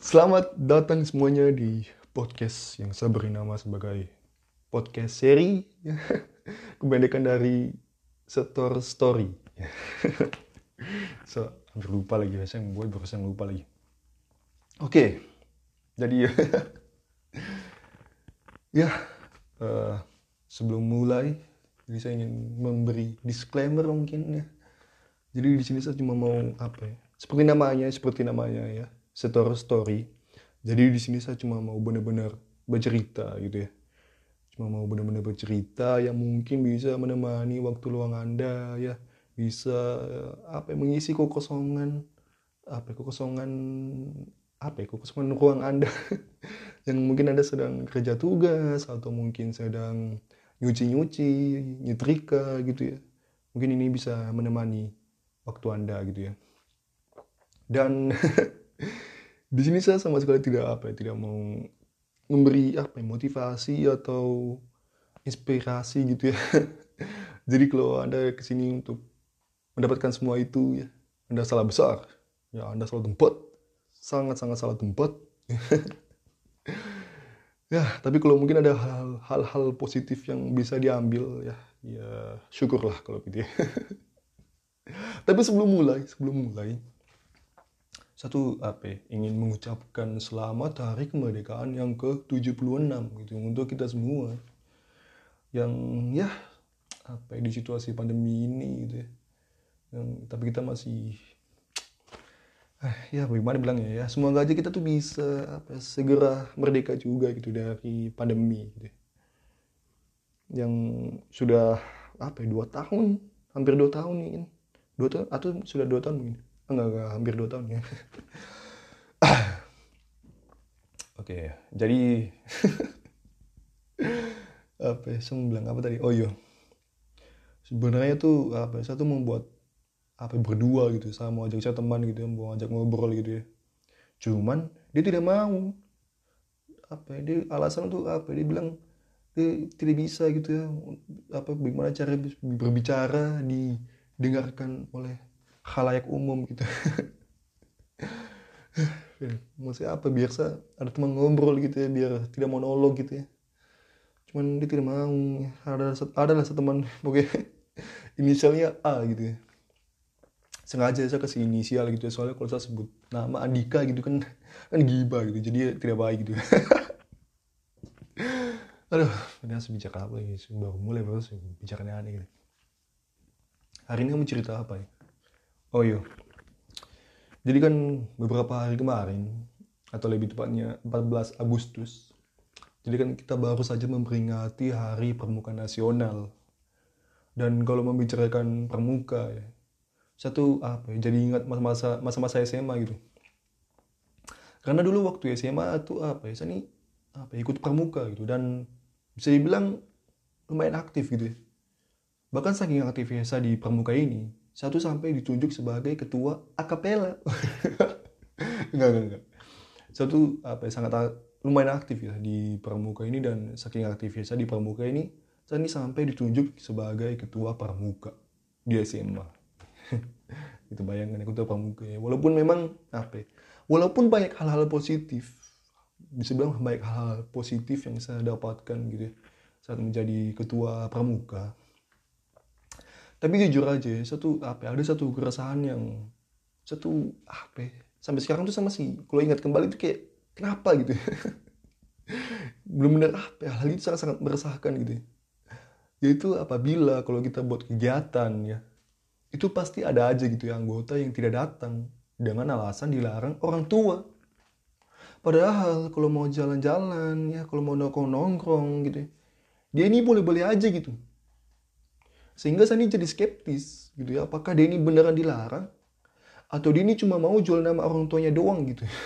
Selamat datang semuanya di podcast yang saya beri nama sebagai podcast seri kebanyakan dari Setor Story. so, hampir lupa lagi, saya yang buat barusan lupa lagi. Oke, jadi ya uh, sebelum mulai, jadi saya ingin memberi disclaimer mungkin ya jadi di sini saya cuma mau apa ya? Seperti namanya, seperti namanya ya, setor story. Jadi di sini saya cuma mau benar-benar bercerita gitu ya. Cuma mau benar-benar bercerita yang mungkin bisa menemani waktu luang Anda ya, bisa apa ya, mengisi kekosongan apa ya, kekosongan apa ya, kekosongan ruang Anda yang mungkin Anda sedang kerja tugas atau mungkin sedang nyuci-nyuci, nyetrika gitu ya. Mungkin ini bisa menemani waktu Anda gitu ya. Dan di sini saya sama sekali tidak apa ya, tidak mau memberi apa ya, motivasi atau inspirasi gitu ya. Jadi kalau Anda ke sini untuk mendapatkan semua itu ya, Anda salah besar. Ya, Anda salah tempat. Sangat-sangat salah tempat. ya, tapi kalau mungkin ada hal-hal positif yang bisa diambil ya, ya syukurlah kalau gitu ya. Tapi sebelum mulai, sebelum mulai, satu apa ya, ingin mengucapkan selamat hari kemerdekaan yang ke-76 gitu untuk kita semua. Yang ya apa ya, di situasi pandemi ini gitu ya. Yang, tapi kita masih ah, ya bagaimana bilangnya ya semoga aja kita tuh bisa apa ya, segera merdeka juga gitu dari pandemi gitu ya. yang sudah apa dua tahun hampir dua tahun nih dua tahun atau sudah dua tahun mungkin? Enggak, enggak hampir dua tahun ya. Oke jadi apa ya saya bilang apa tadi? Oh iya. Sebenarnya tuh apa ya, saya tuh membuat apa ya, berdua gitu. Saya mau ajak saya teman gitu mau ajak ngobrol gitu ya. Cuman dia tidak mau. Apa ya, dia alasan tuh apa ya, dia bilang dia tidak bisa gitu ya. Apa bagaimana cara berbicara di didengarkan oleh khalayak umum gitu. Maksudnya apa? Biasa ada teman ngobrol gitu ya biar tidak monolog gitu ya. Cuman dia tidak mau ada ada lah satu teman pokoknya inisialnya A gitu ya. Sengaja saya kasih inisial gitu ya soalnya kalau saya sebut nama Andika gitu kan kan giba gitu jadi tidak baik gitu. Aduh ini harus bicara apa ya? Baru mulai baru bicaranya aneh gitu hari ini kamu cerita apa ya? Oh iya. Jadi kan beberapa hari kemarin, atau lebih tepatnya 14 Agustus, jadi kan kita baru saja memperingati Hari Permuka Nasional. Dan kalau membicarakan permuka ya, satu apa ya, jadi ingat masa-masa masa-masa SMA gitu. Karena dulu waktu SMA itu apa ya, saya ini apa ikut permuka gitu dan bisa dibilang lumayan aktif gitu ya Bahkan saking aktifnya saya di Pramuka ini, satu sampai ditunjuk sebagai ketua akapela. enggak, enggak, enggak. Satu apa ya, sangat lumayan aktif ya di Pramuka ini dan saking aktifnya saya di Pramuka ini, saya ini sampai ditunjuk sebagai ketua Pramuka di SMA. itu bayangkan ya, ketua Pramuka ya. Walaupun memang apa ya, walaupun banyak hal-hal positif, bisa bilang banyak hal-hal positif yang saya dapatkan gitu ya, saat menjadi ketua Pramuka tapi jujur aja satu apa ya, ada satu keresahan yang satu apa ya, sampai sekarang tuh sama sih. Kalau ingat kembali tuh kayak kenapa gitu? Belum benar apa ya hal itu sangat sangat meresahkan gitu ya. yaitu apabila kalau kita buat kegiatan ya itu pasti ada aja gitu ya anggota yang tidak datang dengan alasan dilarang orang tua. Padahal kalau mau jalan-jalan ya kalau mau nongkrong-nongkrong gitu dia ini boleh-boleh aja gitu sehingga ini jadi skeptis gitu ya. Apakah dia ini beneran dilarang? Atau dia cuma mau jual nama orang tuanya doang gitu.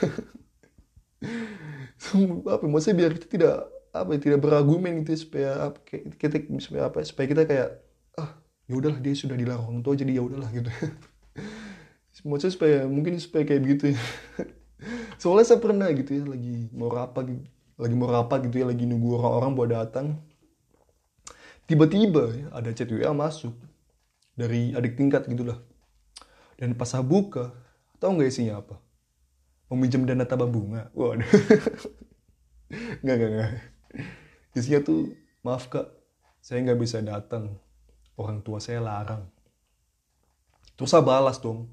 apa maksudnya biar kita tidak apa ya, tidak berargumen gitu ya, supaya apa kita supaya apa supaya kita kayak ah ya udahlah dia sudah dilarang orang tua jadi ya udahlah gitu maksudnya supaya mungkin supaya kayak gitu ya soalnya saya pernah gitu ya lagi mau rapat lagi mau rapat gitu ya lagi nunggu orang-orang buat datang tiba-tiba ada chat WA masuk dari adik tingkat gitulah. Dan pas saya buka tahu nggak isinya apa? Meminjam dana tabah bunga. Waduh. Nggak nggak nggak. Isinya tuh maaf kak saya nggak bisa datang. Orang tua saya larang. Terus saya balas dong.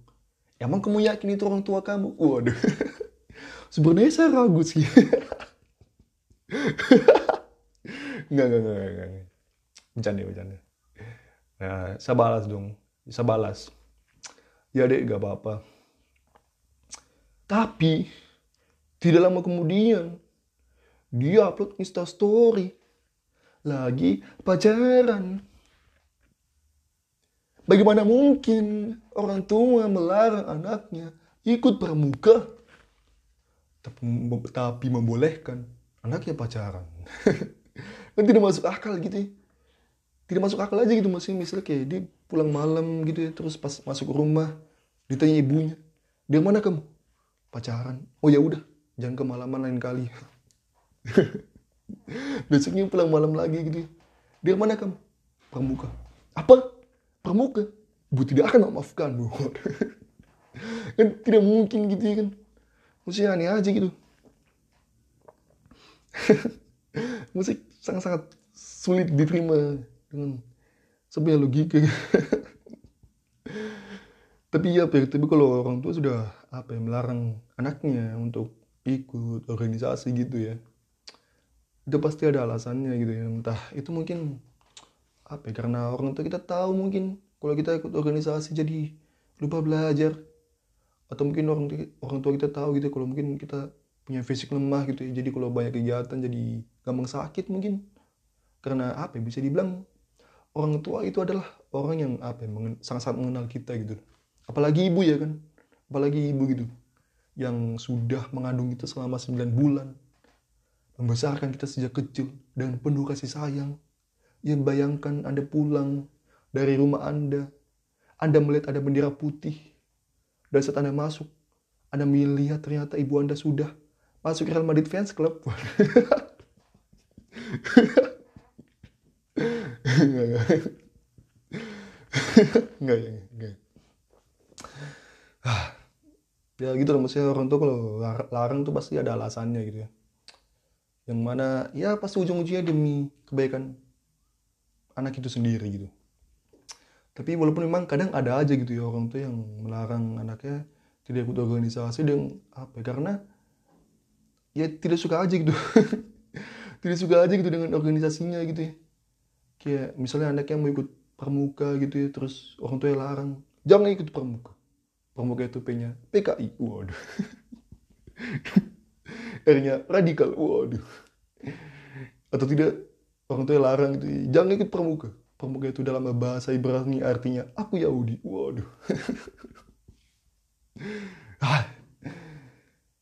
Emang kamu yakin itu orang tua kamu? Waduh. Sebenarnya saya ragu sih. Nggak nggak nggak nggak bercanda bercanda. Nah saya balas dong. Saya balas. Ya dek gak apa-apa. Tapi tidak lama kemudian dia upload insta story. Lagi pacaran. Bagaimana mungkin orang tua melarang anaknya ikut pramuka? Tapi, tapi membolehkan anaknya pacaran. Kan tidak masuk akal gitu ya tidak masuk akal aja gitu maksudnya misalnya kayak dia pulang malam gitu ya terus pas masuk ke rumah ditanya ibunya dia mana kamu? Pacaran. Oh ya udah jangan kemalaman lain kali. Besoknya pulang malam lagi gitu ya. dia mana kamu? Pramuka. Apa? Pramuka. Bu tidak akan memaafkan bu. Kan tidak mungkin gitu ya kan. Maksudnya aneh aja gitu. Musik sangat-sangat sulit diterima dengan sebenarnya logika. Tapi ya tapi kalau orang tua sudah apa ya melarang anaknya untuk ikut organisasi gitu ya itu pasti ada alasannya gitu ya. Entah itu mungkin apa ya, karena orang tua kita tahu mungkin kalau kita ikut organisasi jadi lupa belajar. Atau mungkin orang orang tua kita tahu gitu kalau mungkin kita punya fisik lemah gitu ya. Jadi kalau banyak kegiatan jadi gampang sakit mungkin. Karena apa ya, bisa dibilang orang tua itu adalah orang yang apa ya, sangat-sangat mengenal kita gitu. Apalagi ibu ya kan? Apalagi ibu gitu. Yang sudah mengandung kita selama 9 bulan. Membesarkan kita sejak kecil. Dengan penuh kasih sayang. Yang bayangkan anda pulang dari rumah anda. Anda melihat ada bendera putih. Dan saat anda masuk anda melihat ternyata ibu anda sudah masuk Real Madrid fans club enggak enggak. Enggak ah ya gitu loh maksudnya orang tua kalau larang tuh pasti ada alasannya gitu ya. Yang mana ya pasti ujung-ujungnya demi kebaikan anak itu sendiri gitu. Tapi walaupun memang kadang ada aja gitu ya orang tua yang melarang anaknya tidak ikut organisasi dan apa ya, karena ya tidak suka aja gitu. Tidak suka aja gitu dengan organisasinya gitu ya kayak misalnya anaknya mau ikut pramuka gitu ya terus orang tua yang larang jangan ikut pramuka. Pramuka itu P-nya PKI waduh. R-nya radikal. Waduh. Atau tidak orang tua yang larang itu jangan ikut pramuka. Pramuka itu dalam bahasa Ibrani artinya aku Yahudi. Waduh. Ah,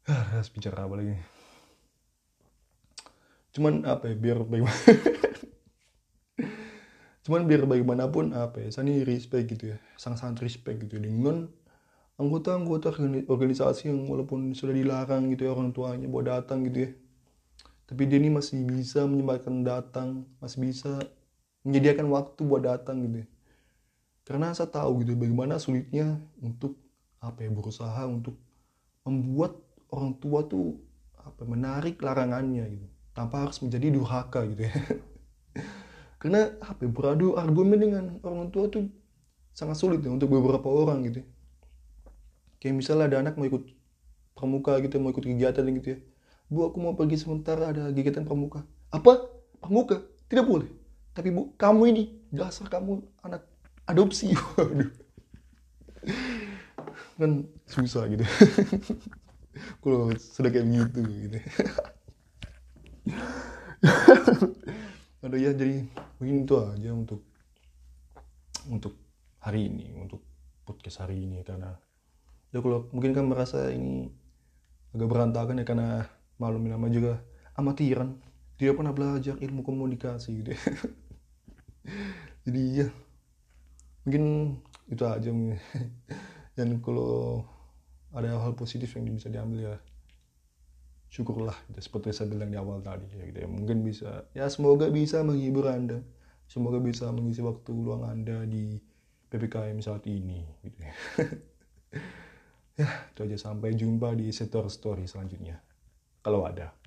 ah harus bicara apa lagi? Cuman apa ya biar bagaimana cuman biar bagaimanapun apa ya saya ini respect gitu ya. Sangat-sangat respect gitu ya, dengan anggota-anggota organisasi yang walaupun sudah dilarang gitu ya orang tuanya buat datang gitu ya. Tapi dia ini masih bisa menyempatkan datang masih bisa menyediakan waktu buat datang gitu ya. Karena saya tahu gitu bagaimana sulitnya untuk apa ya berusaha untuk membuat orang tua tuh apa menarik larangannya gitu. Tanpa harus menjadi durhaka gitu ya karena apa ya, beradu argumen dengan orang tua tuh sangat sulit ya untuk beberapa orang gitu kayak misalnya ada anak mau ikut pramuka gitu mau ikut kegiatan gitu ya. Bu aku mau pergi sementara ada kegiatan pramuka. Apa? Pramuka? Tidak boleh. Tapi bu kamu ini dasar kamu anak adopsi. Waduh. Kan susah gitu. Kalau sudah kayak gitu gitu ada ya jadi mungkin itu aja untuk untuk hari ini untuk podcast hari ini karena ya kalau mungkin kan merasa ini agak berantakan ya karena malam lama juga amatiran. Tidak pernah belajar ilmu komunikasi gitu ya. jadi ya mungkin itu aja dan kalau ada hal positif yang bisa diambil ya syukurlah gitu. seperti saya bilang di awal tadi ya, gitu ya. mungkin bisa ya semoga bisa menghibur anda semoga bisa mengisi waktu luang anda di ppkm saat ini gitu ya. Itu aja sampai jumpa di Setor Story selanjutnya. Kalau ada.